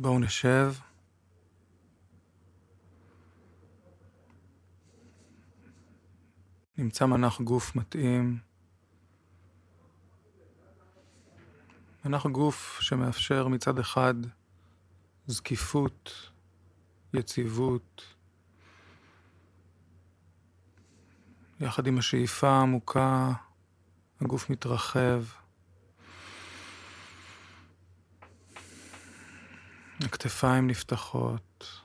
בואו נשב. נמצא מנח גוף מתאים. מנח גוף שמאפשר מצד אחד זקיפות, יציבות, יחד עם השאיפה העמוקה, הגוף מתרחב. הכתפיים נפתחות.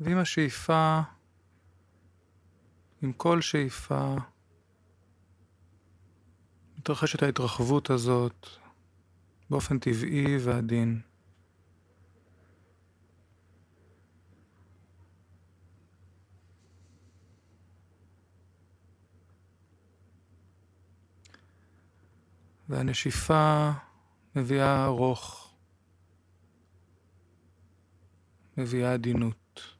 ועם השאיפה, עם כל שאיפה, מתרחשת ההתרחבות הזאת באופן טבעי ועדין. והנשיפה מביאה ארוך, מביאה עדינות.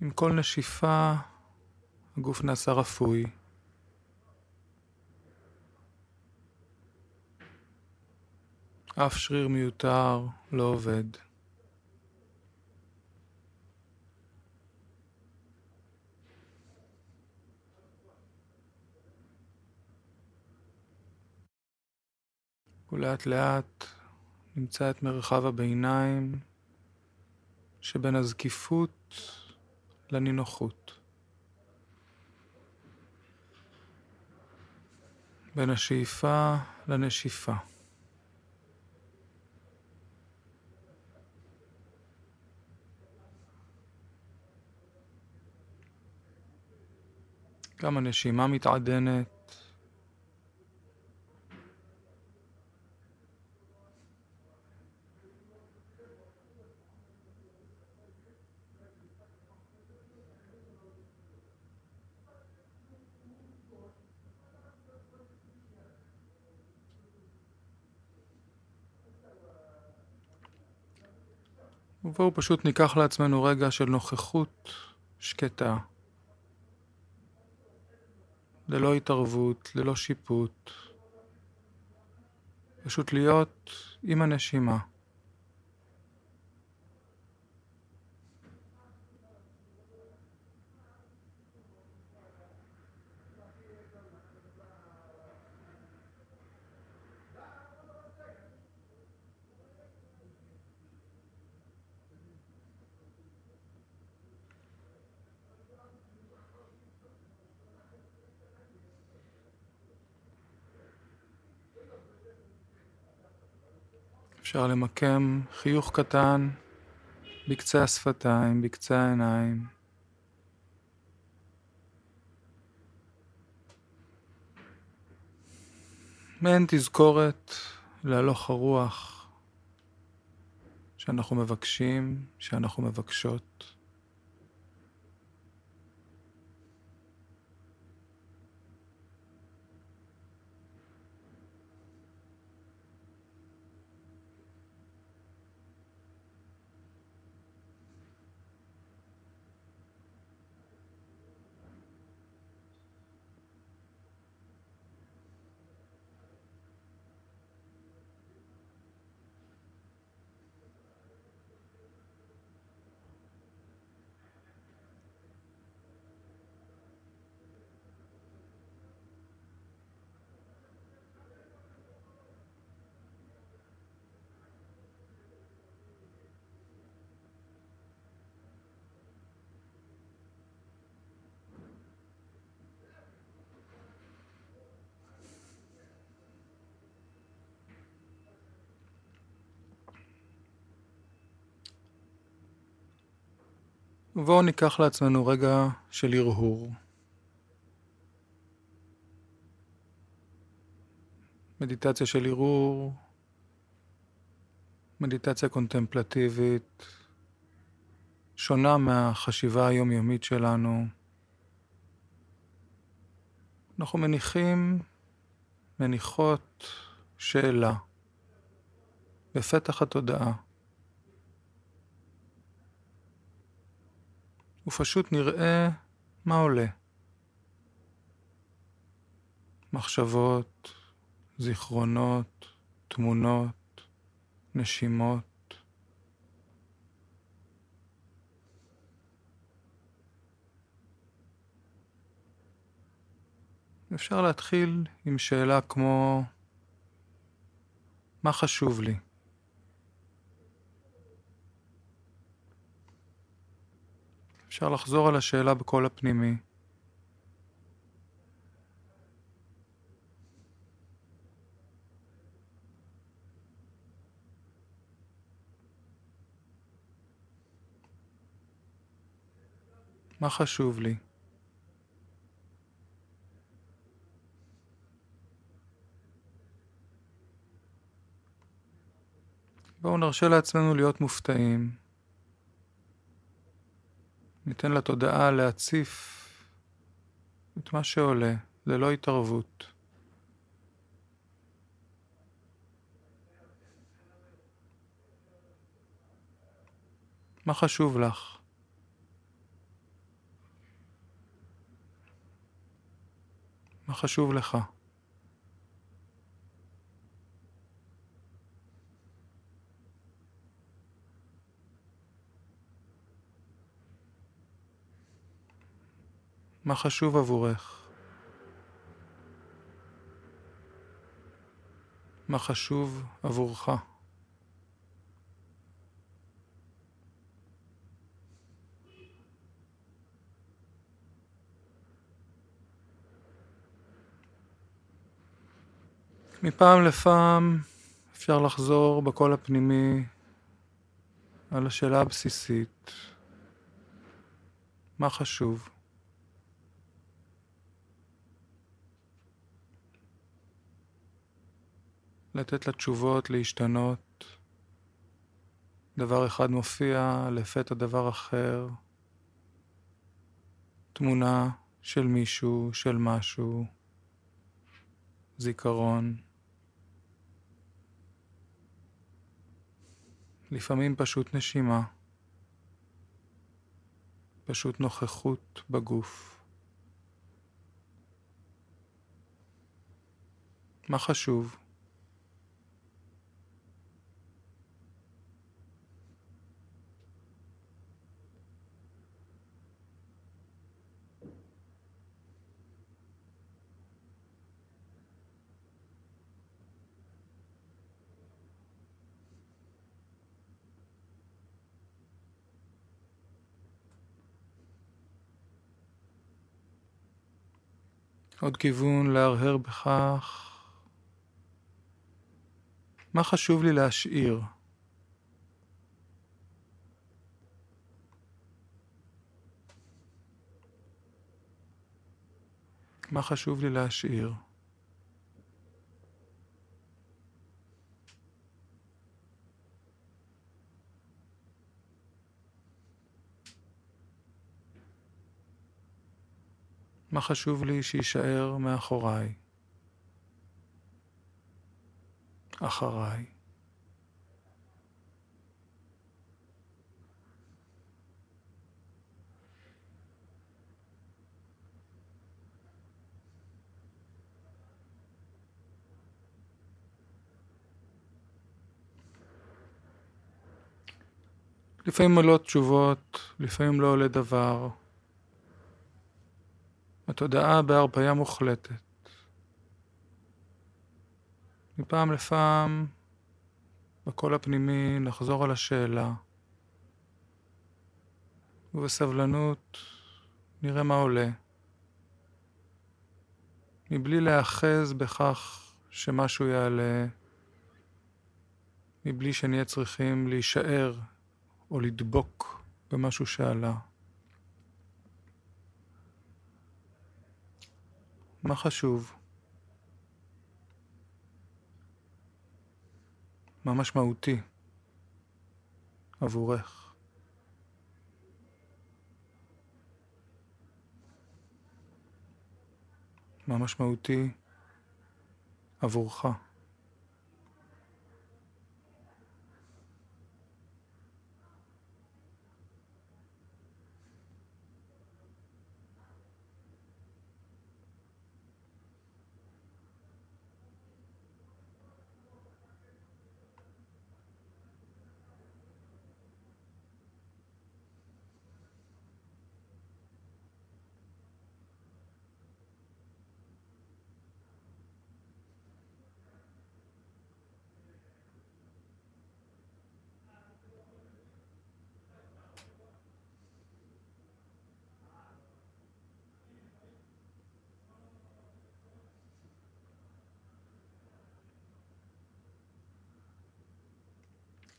עם כל נשיפה הגוף נעשה רפוי. אף שריר מיותר לא עובד. ולאט לאט נמצא את מרחב הביניים שבין הזקיפות לנינוחות. בין השאיפה לנשיפה. גם הנשימה מתעדנת. ובואו פשוט ניקח לעצמנו רגע של נוכחות שקטה, ללא התערבות, ללא שיפוט, פשוט להיות עם הנשימה. אפשר למקם חיוך קטן בקצה השפתיים, בקצה העיניים. מעין תזכורת להלוך הרוח שאנחנו מבקשים, שאנחנו מבקשות. ובואו ניקח לעצמנו רגע של הרהור. מדיטציה של הרהור, מדיטציה קונטמפלטיבית, שונה מהחשיבה היומיומית שלנו. אנחנו מניחים, מניחות שאלה בפתח התודעה. ופשוט נראה מה עולה. מחשבות, זיכרונות, תמונות, נשימות. אפשר להתחיל עם שאלה כמו מה חשוב לי? אפשר לחזור על השאלה בקול הפנימי. מה חשוב לי? בואו נרשה לעצמנו להיות מופתעים. ניתן לתודעה להציף את מה שעולה, ללא התערבות. מה חשוב לך? מה חשוב לך? מה חשוב עבורך? מה חשוב עבורך? מפעם לפעם אפשר לחזור בקול הפנימי על השאלה הבסיסית, מה חשוב? לתת לתשובות להשתנות. דבר אחד מופיע, לפתע דבר אחר. תמונה של מישהו, של משהו, זיכרון. לפעמים פשוט נשימה, פשוט נוכחות בגוף. מה חשוב? עוד כיוון להרהר בכך. מה חשוב לי להשאיר? מה חשוב לי להשאיר? חשוב לי שיישאר מאחוריי, אחריי. לפעמים עולות תשובות, לפעמים לא עולה דבר. התודעה בהרפאיה מוחלטת. מפעם לפעם, בקול הפנימי, נחזור על השאלה, ובסבלנות נראה מה עולה, מבלי להאחז בכך שמשהו יעלה, מבלי שנהיה צריכים להישאר או לדבוק במשהו שעלה. מה חשוב? מה משמעותי עבורך? מה משמעותי עבורך?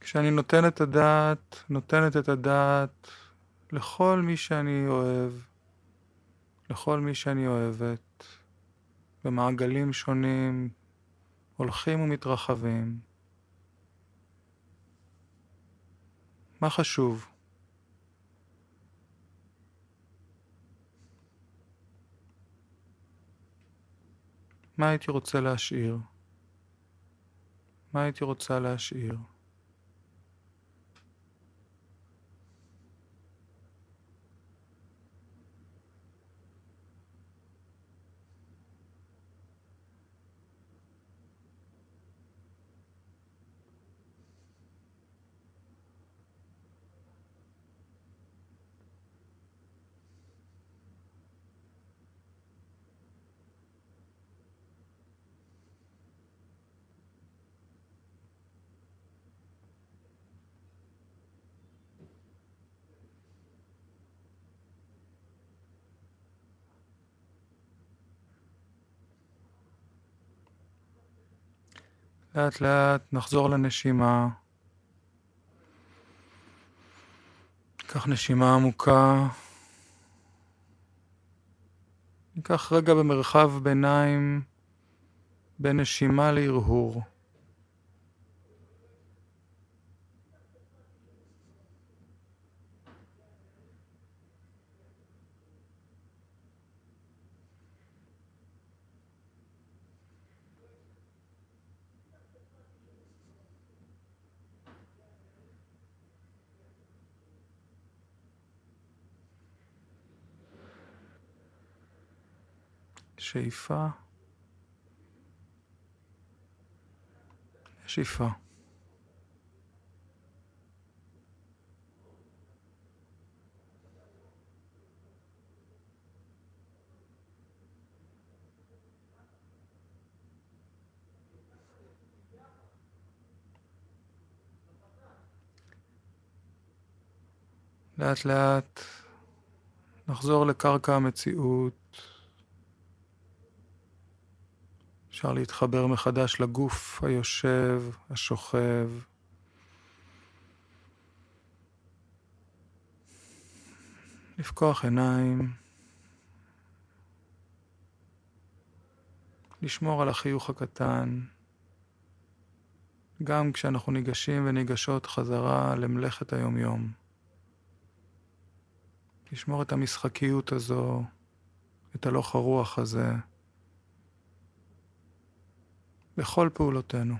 כשאני נותן את הדעת, נותנת את הדעת לכל מי שאני אוהב, לכל מי שאני אוהבת, במעגלים שונים, הולכים ומתרחבים. מה חשוב? מה הייתי רוצה להשאיר? מה הייתי רוצה להשאיר? לאט לאט נחזור לנשימה. ניקח נשימה עמוקה. ניקח רגע במרחב ביניים בין נשימה להרהור. שאיפה, שאיפה. לאט לאט נחזור לקרקע המציאות. אפשר להתחבר מחדש לגוף היושב, השוכב. לפקוח עיניים. לשמור על החיוך הקטן. גם כשאנחנו ניגשים וניגשות חזרה למלאכת היומיום. לשמור את המשחקיות הזו, את הלוך הרוח הזה. בכל פעולותינו.